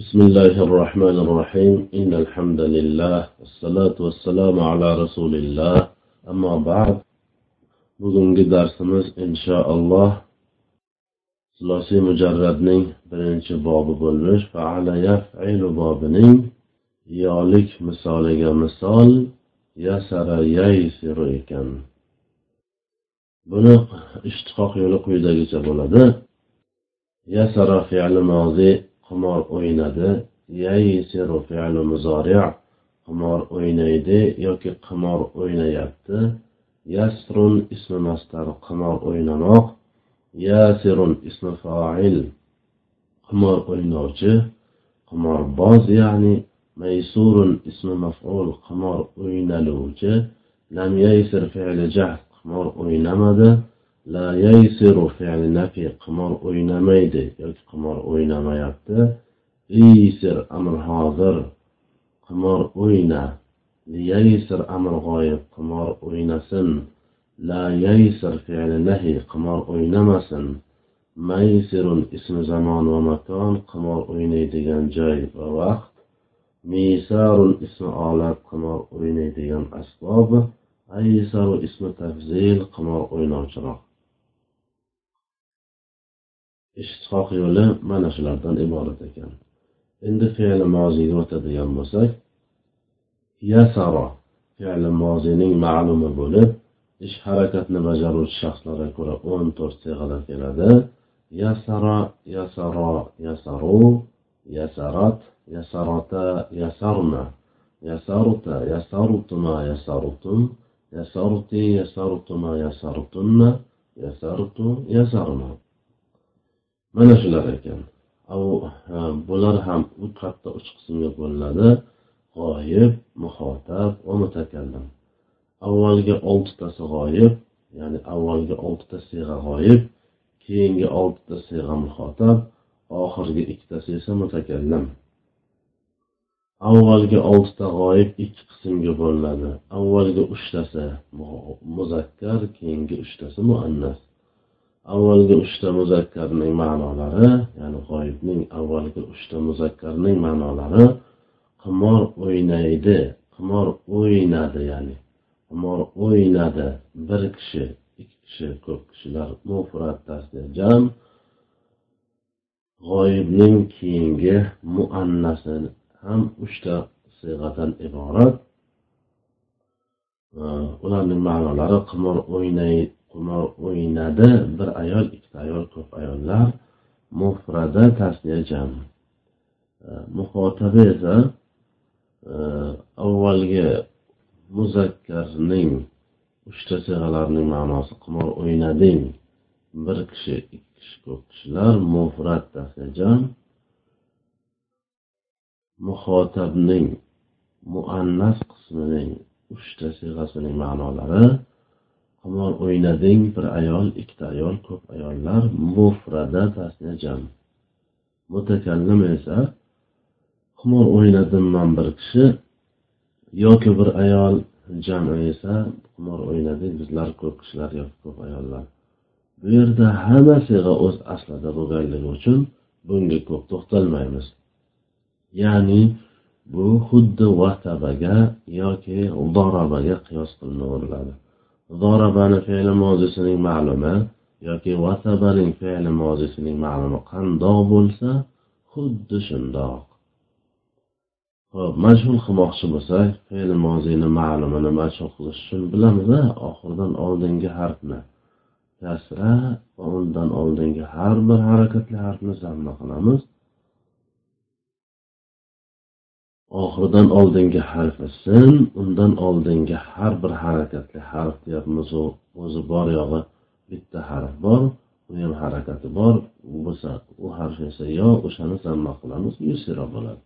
بسم الله الرحمن الرحيم إن الحمد لله والصلاة والسلام على رسول الله أما بعد bugungi darsimiz inshaalloh sulosiy mujarradning birinchi bobi bo'lmish faala yafilu bobining yolik misoliga misol yasara yaysiru ekan buni ishtiqoq yo'li quyidagicha bo'ladi yasara fe'li mozi qimor o'ynadi yaysiru fe'li muzori qimor o'ynaydi yoki qimor o'ynayapti. Yasrun ismi mastar qimor o'ynamoq yasirun ismi fa'il qimor o'ynovchi qimorboz ya'ni maysurun ismi maf'ul qimor o'ynaluvchi lam yaysir fe'li jahd qimor o'ynamadi. La yaysiru fe'li nafi qimor o'ynamaydi. Yoki qimor o'ynamayapti. Iysir amr hozir qimor o'yna. Liyaysir amr g'oyib qimor o'ynasin. La yaysir fe'li nahi qimor o'ynamasin. Maysirun ismi zamon va makon qimor o'ynaydigan joy va vaqt. Misarun ismi olat qimor o'ynaydigan asbob. Aysaru ismi tafzil qimor o'ynovchiroq. Ishtiqoq yo'li mana shulardan iborat ekan. Endi fe'li moziga o'tadigan bo'lsak yasaro fe'li moziyning ma'lumi bo'lib ish harakatni bajaruvchi shaxslarga ko'ra o'n to'rt siyg'alar keladi. Yasara yasaro yasaru yasarat yasarota yasarna yasarta yasartuma yasartum yasarti yasartuma yasartunna yasartu yasarna mana shular ekan. Bular ham katta uch qismga bo'linadi. G'oyib muhotab va mutakallim. Avvalgi oltitasi g'oyib ya'ni avvalgi oltita siyg'a g'oyib keyingi oltita siyg'a muhotab oxirgi ikkitasi esa mutakallim. Avvalgi oltita g'oyib ikki qismga bo'linadi. Avvalgi uchtasi muzakkar keyingi uchtasi muannas. Avvalgi uchta muzakkarning ma'nolari ya'ni g'oyibning avvalgi uchta muzakkarning ma'nolari qimor o'ynaydi qimor o'ynadi ya'ni qimor o'ynadi. Bir kishi ikki kishi ko'p kishilar mufrat tasniya jam. G'oyibning keyingi muannasi ham uchta siyg'adan iborat. Ularning ma'nolari qimor o'ynay qimor o'ynadi bir ayol ikkita ayol ko'p ayollar. Mufrada tasniya jam. E, Muhotabi esa e, avvalgi muzakkarning uchta sig'alarining ma'nosi qimor o'ynading. Bir kishi ikki kishi ko'p kishilar mufrat tasniya muhotabning muannas qismining uchta sig'asining ma'nolari qimor o'ynading bir ayol ikkita ayol ko'p ayollar mufrada tasniya jam. Mutakallim esa qimor o'ynadim man bir kishi yoki bir ayol jami esa qimor o'ynadik bizlar ko'p kishilar yoki ko'p ayollar. Bu yerda hamma sig'a o'z aslida bo'lganligi uchun bunga ko'p to'xtalmaymiz. Ya'ni bu xuddi vatabaga yoki dorobaga qiyos qilinaveriladi zorabani fe'li mozisining ma'lumi yoki vasabaning fe'li mozisining ma'lumi qandoq bo'lsa xuddi shundoq. Ho'p majhul qilmoqchi bo'lsak fe'li mozini ma'lumini majhul qilish uchun bilamiz oxiridan oldingi harfni. Kasra va undan oldingi har bir harakatli harfni zamma qilamiz. Oxiridan oldingi harfi sin undan oldingi har bir harakatli harf deyapmiz. O'zi bor yog'i bitta harf bor u ham harakati bor. Bo'lsa u harf esa yo o'shani zamma qilamiz yusira bo'ladi.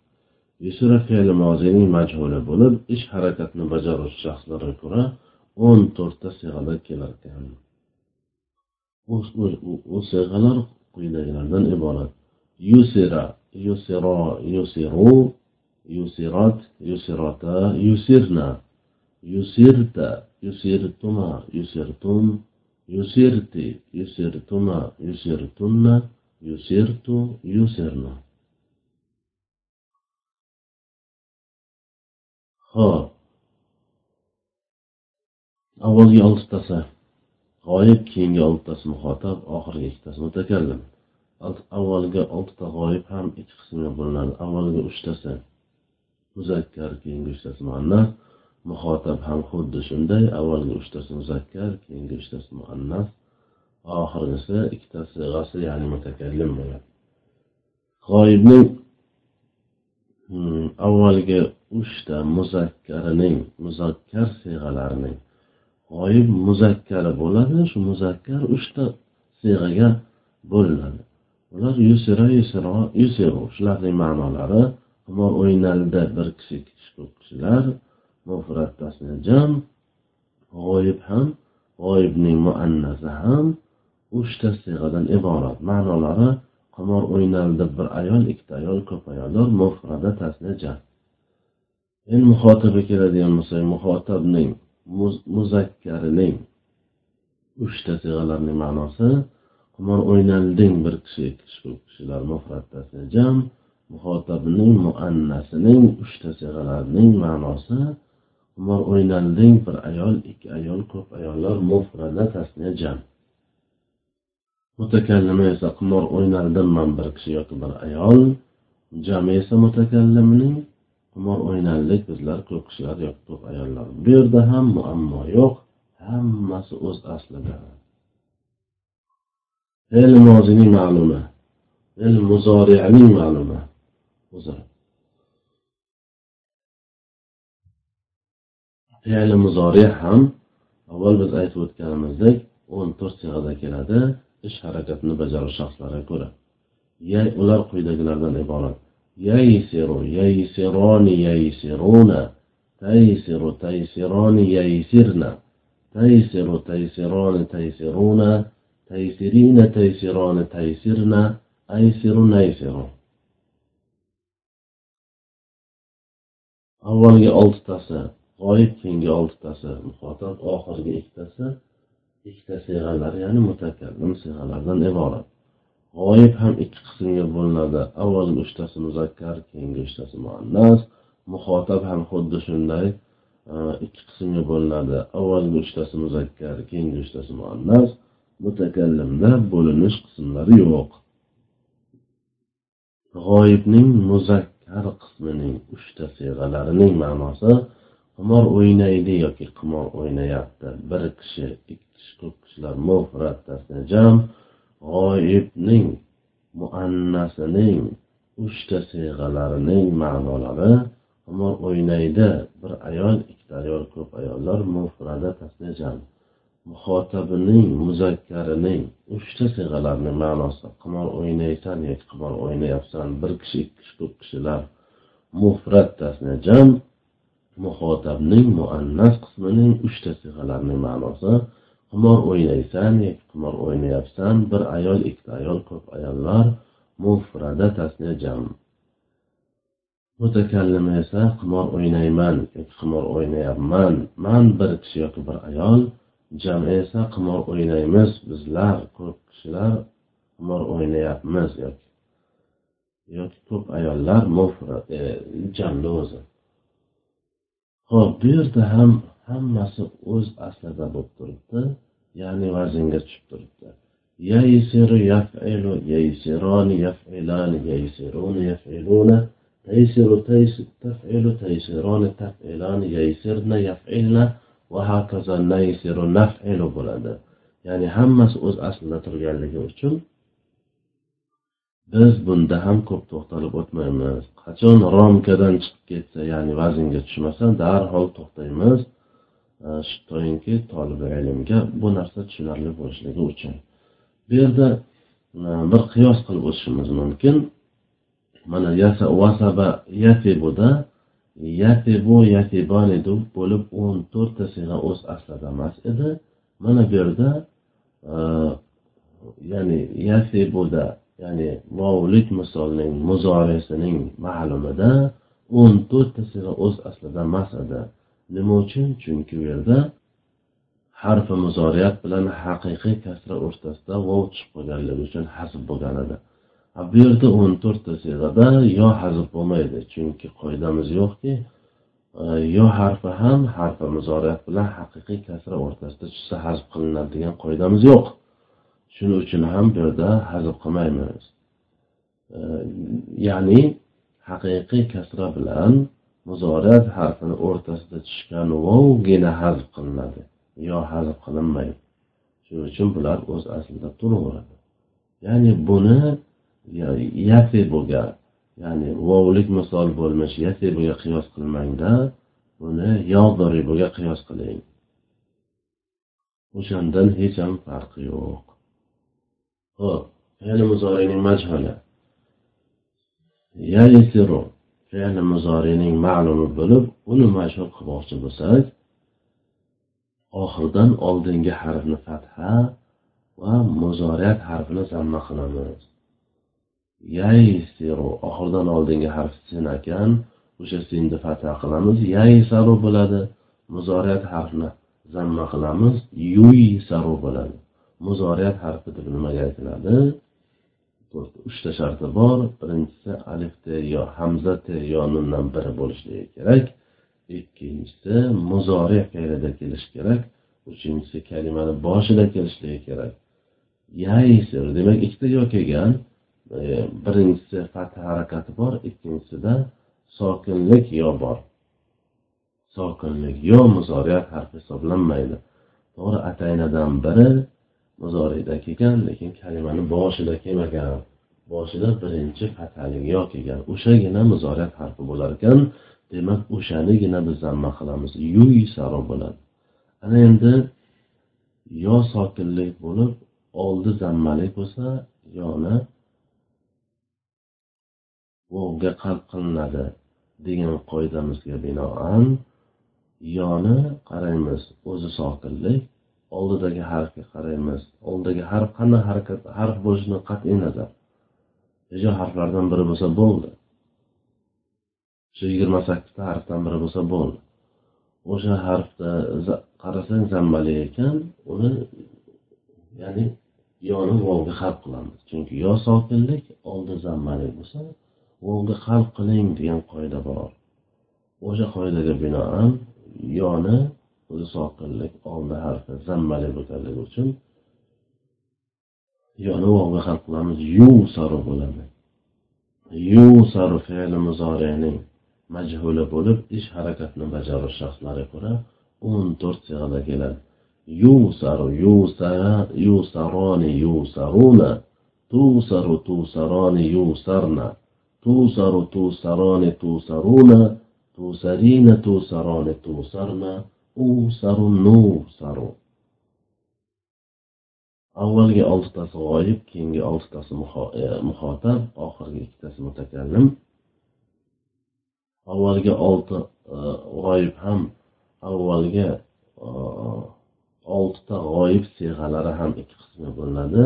Yusira fe'li mozining majhuli bo'lib ish harakatni bajaruvchi shaxslarga ko'ra o'n to'rtta sig'ada kelar ekan u sig'alar quyidagilardan iborat. Yusira yusiro yusiru yusirat yusirata yusirna. Yusirta yusirtuma yusirtum yusirti yusirtuma yusirtunna. Yusirtu yusirna. Ho'p avvalgi oltitasi. G'oyib keyingi oltitasi muhotab oxirgi ikkitasi mutakallim avvalgi oltita g'oyib ham ikki qismga bo'linadi. Avvalgi uchtasi. Muzakkar keyingi uchtasi muannas muhotab ham xuddi shunday. Avvalgi uchtasi muzakkar keyingi uchtasi muannas oxirgisi ikkitasi sig'asi ya'ni mutakallim bo'ladi g'oyibning hmm, avvalgi uchta muzakkarining muzakkar siyg'alarining g'oyib muzakkari bo'ladi. Shu muzakkar uchta siyg'aga bo'linadi. Ular yusra yusro yusiro shularning ma'nolari va o'ynaldi bir kishi ikki ko'p kishilar jam g'oyib ham g'oyibning muannasi ham uchta siyg'adan iborat. Ma'nolari qimor o'ynaldi bir ayol ikkita ayol ko'p ayollar mufrada tasniya jam endi muhotabi keladigan bo'lsak muhotabning muzakkarining uchta sig'alarning ma'nosi qimor o'ynalding bir kishi ikki kishi ko'p kishilar mufratdasi jam muhotabning muannasining uchta sigalarining ma'nosi umar o'ynalding bir ayol ikki ayol ko'p ayollar mufrada tasniya jam. Mutakallima esa qimor o'ynaldimman bir kishi yoki bir ayol jami esa mutakallimning qimor o'ynaldik bizlar ko'p kishilar yoki ko'p ayollar. Bu yerda ham muammo yo'q hammasi o'z aslida. Fe'l mozining ma'lumi fe'l muzoriyaning ma'lumi. مظهر فعل مضارع هم. أول بز ايت ود كلمزدك أون تور سيغه دا كيلادا إش حركتنو بجار شخصلارا كورا. يا أولار قيدجلردن عبارت يا يسيرو يا يسيروني يا يسيرونا. تيسيرو تيسيروني يا يسيرنا. تيسيرو تيسيرون تيسيرونا تيسيرين تيسيرون تيسيرنا أيسيرون أيسيرون avvalgi oltitasi g'oyib keyingi oltitasi muhotab oxirgi ikkitasi ikkita siyg'alar ya'ni mutakallim siyg'alardan iborat. G'oyib ham ikki qismga bo'linadi. Avvalgi uchtasi muzakkar keyingi uchtasi muannas muhotab ham xuddi shunday e, ikki qismga bo'linadi. Avvalgi uchtasi muzakkar keyingi uchtasi muannas mutakallimda bo'linish qismlari yo'q. G'oyibning muzakkar qismining uchta siyg'alarining ma'nosi qimor o'ynaydi yoki qimor o'ynayapti. Bir kishi ikki kishi ko'p kishilar mufrat jam g'oyibning muannasining uchta siyg'alarining ma'nolari qimor o'ynaydi. Bir ayol ikkita ayol ko'p ayollar mufrada tasnijam muxotabining muzakkarining uchta sig'alarni ma'nosi qimor o'ynaysan yoki qimor o'ynayapsan bir kishi ikki kishi ko'p kishilar mufrat jam muxotabning muannas qismining uchta sig'alarni ma'nosi qimor o'ynaysan yoki qimor o'ynayapsan bir ayol ikkita ayol ko'p ayollar mufrada tasniya jam. Mutakallima esa qimor o'ynayman yoki qimor o'ynayapman man bir kishi yoki bir ayol jami esa qimor o'ynaymiz bizlar ko'p kishilar qimor o'ynayapmiz yoki yoki ko'p ayollar e, jamda o'zi ho'p bu yerda ham hammasi o'z aslida bo'lib turibdi ya'ni vaznga tushib turibdi ييسر يفعل ييسران يفعلان ييسرون يفعلون تيسر تفعل تيسران تفعلان ييسرن يفعلن va hokazo naysiru naf'ilu bo'ladi. Ya'ni hammasi o'z aslida turganligi uchun biz bunda ham ko'p to'xtalib o'tmaymiz. Qachon romkadan chiqib ketsa ya'ni vaznga tushmasa darhol to'xtaymiz. Toinki tolib ilmga bu narsa tushunarli bo'lishligi uchun. Bu yerda e, bir qiyos qilib o'tishimiz mumkin. Mana vasabayatebuda yatibuda yatibu yatibani bo'lib o'n to'rtta siyg'a o'z aslida emas edi. Mana bu yerda e, ya'ni yatibuda ya'ni mavlid misolning muzorisining ma'lumida o'n to'rtta siyg'a o'z aslida emas edi. Nima uchun? Chunki u yerda harfi muzoriyat bilan haqiqiy kasra o'rtasida vov chiqib qolganligi uchun hasb bo'lgan edi. Bu yerda o'n to'rtta siyg'ada yo hazf bo'lmaydi chunki qoidamiz yo'qki e, yo harfi ham harfi muzoriyat bilan haqiqiy kasra o'rtasida tushsa hazb qilinadi degan qoidamiz yo'q. Shuning uchun ham bu yerda hazb qilmaymiz. E, ya'ni haqiqiy kasra bilan muzoriyat harfini o'rtasida tushgan vovgina hazb qilinadi yo hazb qilinmaydi. Shuning uchun bular o'z aslida turaveradi ya'ni buni yasibuga ya'ni vovlik misol bo'lmish yasibuga qiyos qilmangda buni yodribuga qiyos qiling. O'shandan hech ham farqi yo'q. Ho'p fe'li muzorining majhuli. Yaysiru fe'li muzorining ma'lumi bo'lib uni mashhur qilmoqchi bo'lsak oxiridan oldingi harfni fatha va muzoriyat harfini zamma qilamiz. Yaysiru oxiridan oldingi harf sin ekan o'sha sinni fatha qilamiz yaysaru bo'ladi. Muzoriyat harfini zamma qilamiz yuysaru bo'ladi. Muzoriyat harfi deb nimaga aytiladi? Uchta sharti bor. Birinchisi alif te yo hamza te yo nundan biri bo'lishligi kerak. Ikkinchisi muzori fe'lida kelishi kerak. Uchinchisi kalimani boshida kelishligi kerak. Yaysir demak ikkita yo kelgan. E, birinchisi fatha harakati bor ikkinchisida sokinlik yo bor. Sokinlik yo muzoriyat harfi hisoblanmaydi. To'g'ri ataynadan biri muzoriyda kelgan lekin kalimani boshida kelmagan. Boshida birinchi fathalik yo kelgan. O'shagina muzoriyat harfi bo'lar ekan demak o'shanigina biz zamma qilamiz. Yuy saro bo'ladi. Ana endi yo sokinlik bo'lib oldi zammalik bo'lsa yoni vovga qalb qilinadi degan qoidamizga binoan yoni qaraymiz o'zi sokinlik oldidagi harfga qaraymiz. Oldidagi harf qanday harakat harf bo'lishidan qat'iy nazar. Hijo harflardan biri bo'lsa bo'ldi. Shu yigirma sakkizta harfdan biri bo'lsa bo'ldi. O'sha harfda qarasang zammali ekan uni ya'ni yoni vovga harf qilamiz. Chunki yo sokinlik oldi zammali bo'lsa o'ngga qalb qiling degan qoida bor. O'sha qoidaga binoan yoni o'zi sokinlik oldi harfi zammali bo'lganligi uchun yoni o'ngga qalb qilamiz. Yu saru bo'ladi. Yu saru fe'li muzoriyaning majhuli bo'lib ish harakatni bajaruvchi shaxslarga ko'ra o'n to'rt sig'ada keladi. Yusaru yusara yusaroni yusaruna tusaru tusaroni yusarna. Tusaru tusaroni tusaruna tusarina tusaroni tusarna usaru nusaru avvalgi oltitasi g'oyib keyingi oltitasi e, muhotab oxirgi ikkitasi mutakallim. Avvalgi olti e, g'oyib ham avvalgi e, oltita g'oyib siyg'alari ham ikki qismga bo'linadi.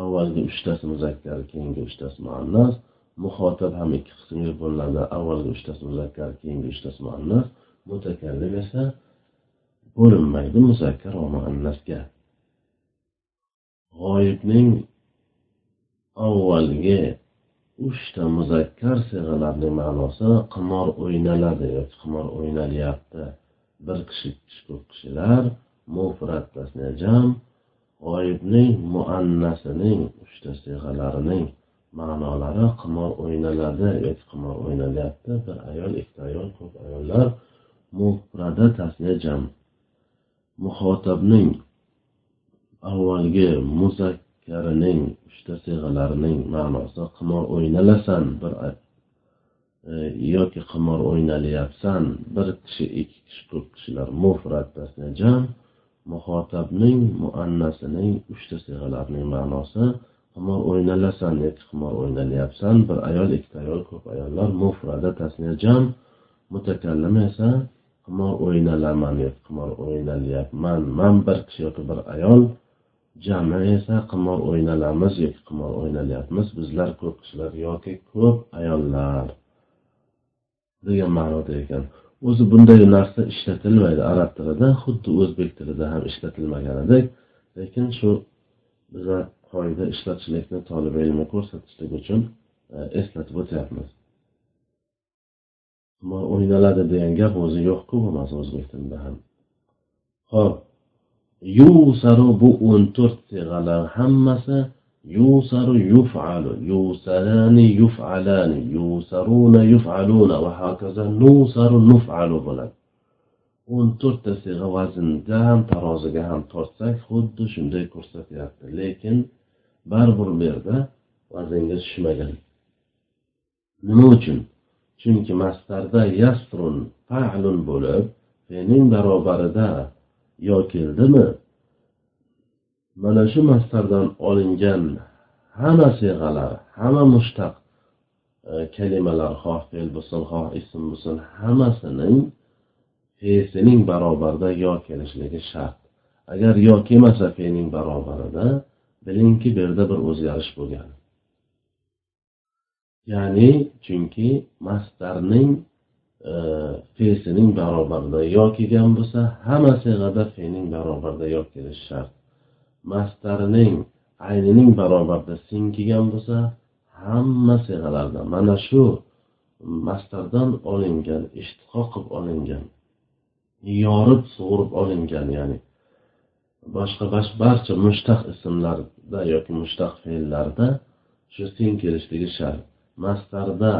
Avvalgi uchtasi muzakkar keyingi uchtasi muannas. Muhotab ham ikki qismga bo'linadi avvalgi uchtasi muzakkar keyingi uchtasi muannas. Mutakallim esa bo'linmaydi muzakkar va muannasga. G'oyibning avvalgi uchta muzakkar sig'alarning ma'nosi qimor o'ynaladi yoki qimor o'ynalyapti. Bir kishi ko'p kishilar mufrat jam g'oyibning muannasining uchta sig'alarining ma'nolari qimor o'ynaladi. Yoki qimor o'ynalyapti. Bir ayol ikkita ayol ko'p ayollar muprada tasniya jam. Muhotabning avvalgi muzakkarining uchta siyg'alarining ma'nosi qimor o'ynalasan bir e, yoki qimor o'ynalyapsan bir kishi ikki kishi ko'p kishilar mufrat jam. Muhotabning muannasining uchta siyg'alarining ma'nosi qimor o'ynalasan yoki qimor o'ynalyapsan. Bir ayol ikkita ayol ko'p ayollar mufrada tasniya jam mutakallim esa qimor o'ynalaman yoki qimor o'ynalyapman. Man bir kishi yoki bir ayol jami esa qimor o'ynalamiz yoki qimor o'ynalyapmiz. Bizlar ko'p kishilar yoki ko'p ayollar. Degan ma'noda ekan. O'zi bunday narsa ishlatilmaydi arab tilida xuddi o'zbek tilida ham ishlatilmaganidek. Lekin shu biza qoida ishlatishlikni tolib ilmga ko'rsatishlik uchun e, eslatib o'tyapmiz. O'ynaladi degan gap o'zi yo'qku bo'lmasa o'zbek tilida ham. Ho'p yusaru bu o'n to'rt siyg'alar hammasi yusaru yuf'alu yusarani yuf'alani yusaruna yuf'aluna va hokazo nusaru nuf'alu bo'ladi. o'n to'rtta siyg'a vaznda ham taroziga ham tortsak xuddi shunday ko'rsatyapti. Lekin baribir bu yerda vaznga tushmagan. Nima uchun? Chunki mastarda yastrun fa'lun bo'lib fe'lning barobarida yo keldimi? Mana shu mastardan olingan hamma siyg'alar hamma mushtaq e, kalimalar xoh fe'l bo'lsin xoh ism bo'lsin hammasining fe'sining barobarida yo kelishligi shart. Agar yo kelmasa fe'ning barobarida bilingki bu yerda bir o'zgarish bo'lgan. Ya'ni chunki mastarning e, fe'sining barobarida yo kelgan bo'lsa hamma sig'ada fe'ning barobarida yo kelishi shart. Mastarning aynining barobarida sin kelgan bo'lsa hamma sig'alarda mana shu mastardan olingan ishtiqo qilib olingan yorib sug'urib olingan ya'ni boshqa barcha mushtaq ismlarda yoki mushtaq fe'llarda shu sin kelishligi shart. Mastarda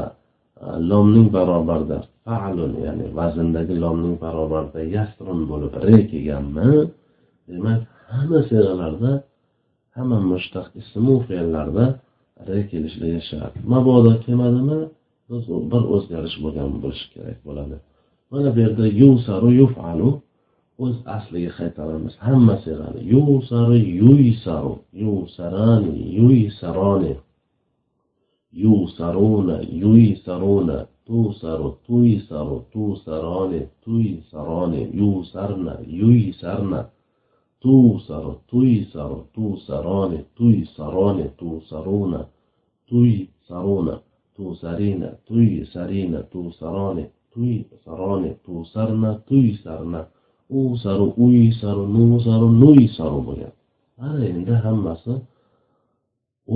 e, lomning barobarida fa'lun ya'ni vazndagi lomning barobarida yastrun bo'lib re kelganmi demak hamma siyg'alarda hamma mushtaq ismu fe'llarda re kelishligi shart. Mabodo kelmadimi? Bir o'zgarish bo'lgan bo'lishi kerak bo'ladi. Mana bu yerda yusaru yufalu o'z asliga qaytaramiz. Hamma siyg'ani yusaru yuysaru. Yusarani yuysaroni. Yusaruna yuysaruna. Tusaru tuysaru. Tusaroni tuysaroni. Yusarna yuysarna. Tusaru tuysaru. Tusaroni tuysaroni. Tusaruna tuysaruna. Tusarina tuysarina. Tusaroni tuysaroni. Tusarna tuysarna. Usaru uysaru nusaru nuysaru bo'lgan. Mana endi hammasi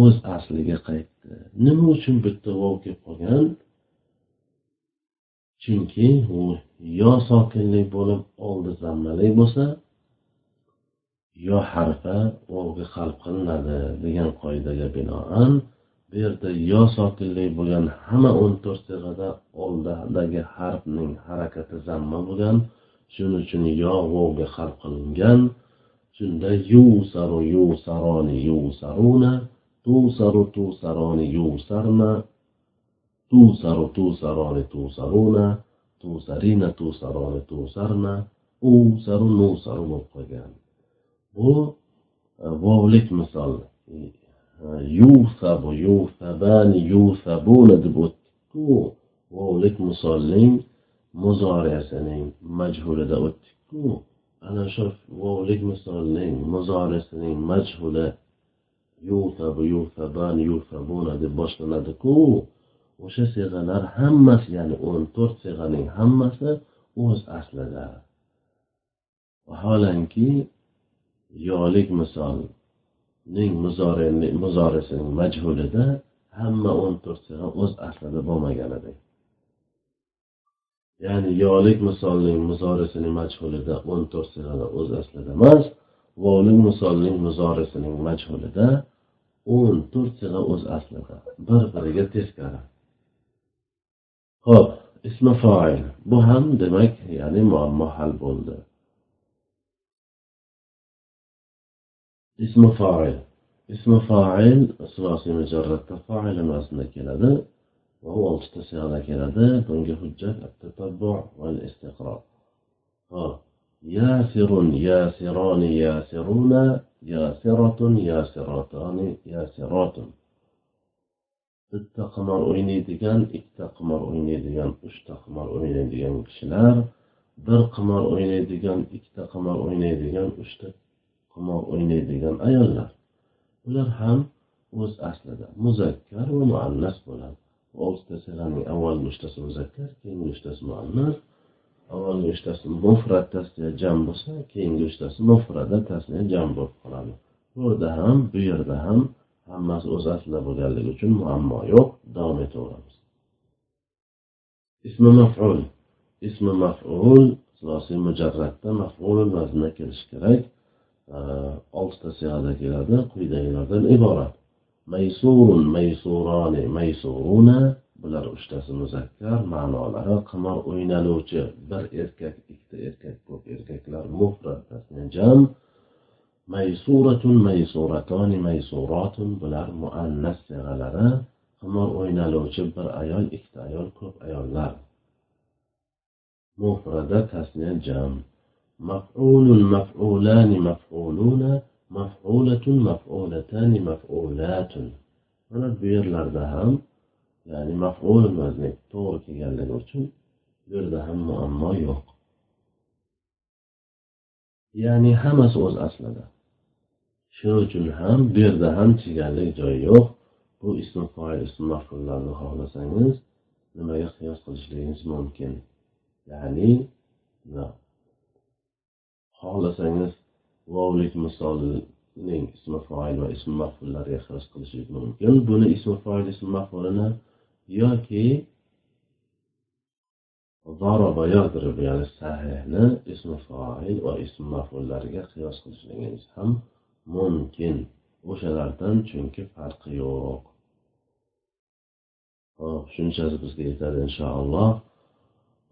o'z asliga qaytdi. Nima uchun bitta vov kelib qolgan? Chunki u yo sokinlik bo'lib oldi zammalik bo'lsa yo harfa vovga qalb qilinadi degan qoidaga binoan bu yerda yo sokinlik bo'lgan hamma o'n to'rt sig'ada oldidagi harfning harakati zamma bo'lgan shuning uchun yo vovga qalb qilingan shunda yusaru yusaroni yusaruna tusaru tusaroni yusarna tusaru tusaroni tusaruna tusarina tusaroni tusarna usaru nusaru bo'lib qolgan. Bu e, vovlik misol. Yusabu yusabani yusabuna deb o'tdiku vovlik misolning muzoriyasining majhulida o'tdikku ana shu vovlik misolning muzorisining majhuli yusabu yusaban yusabuna deb boshlanadiku o'sha seg'alar hammasi ya'ni o'n to'rt seg'aning hammasi o'z aslida. Vaholanki yolik misolning muzorisining majhulida hamma o'n to'rt seg'a o'z aslida bo'lmagan edi. Ya'ni yolik misolning muzorisining majhulida o'n to'rt siyg'ada o'z aslida emas vovlik misolning muzorisining majhulida o'n to'rt sig'a o'z aslida bir biriga teskari. Ho'p ismi foil. Bu ham demak ya'ni muammo hal bo'ldi. Ismi foil. Ismi foil sulosiy mujarratda foil emasda keladi? Va u oltita sig'ada keladi. Bunga hujjat at-tatabbu val istiqro ho'p yasirun yasironi yasiruna yasiratun yasiratani yasiratun. Bitta qimor o'ynaydigan ikkita qimor o'ynaydigan uchta qimor o'ynaydigan kishilar bir qimor o'ynaydigan ikkita qimor o'ynaydigan uchta qimor o'ynaydigan ayollar. Ular ham o'z aslida muzakkar va muannas bo'ladi. Oltita sig'aning avvalgi uchtasi muzakkar keyingi uchtasi muannas avvalgi uchtasi mufrat tasniya jam bo'lsa keyingi uchtasi mufrada tasniya jam bo'lib qoladi. Bu yerda ham bu yerda ham hammasi o'z aslida bo'lganligi uchun muammo yo'q davom etaveramiz. Ismi maf'ul. Ismi maf'ul sulosiy mujarratda maf'ul vaznida kelishi kerak. Oltita sig'ada keladi quyidagilardan iborat. maysurun maysurani maysuruna bular uchtasi muzakkar ma'nolari qimor o'ynaluvchi. Bir erkak ikkita erkak ko'p erkaklar jam. Maysuratun maysuratoni maysuratun bular muannas sig'alari. Qimor o'ynaluvchi bir ayol ikkita ayol ko'p ayollar. Mufrada tasniya jam. Maf'ulun maf'ulani maf'uluna mafulatun mafulatani mafulatun. Mana bu yerlarda ham ya'ni maful vazni to'g'ri kelganligi uchun bu yerda ham muammo yo'q. Ya'ni hammasi o'z aslida. Shuning uchun ham bu yerda ham chigallik joyi yo'q. Bu ism foil ism mafullarni xohlasangiz nimaga qiyos qilishligingiz mumkin? Ya'ni xohlasangiz vovlik misolining ismi foil va ism mafullariga qiyos qilishingiz mumkin buni ismi foil ism mafulini yoki ضرب يضرب ya'ni sahihni ismi foil va ism mafullariga qiyos qilishingiz ham mumkin o'shalardan chunki farqi yo'q hop shunchasi bizga yetadi inshaalloh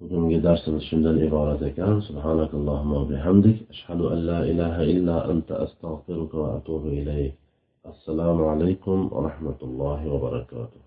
Bugungi darsimiz shundan iborat ekan subhanakallohumma bihamdik ashhadu an la ilaha illa anta astag'firuka va atubu ilayk assalomu alaykum va rahmatullohi va barakatuh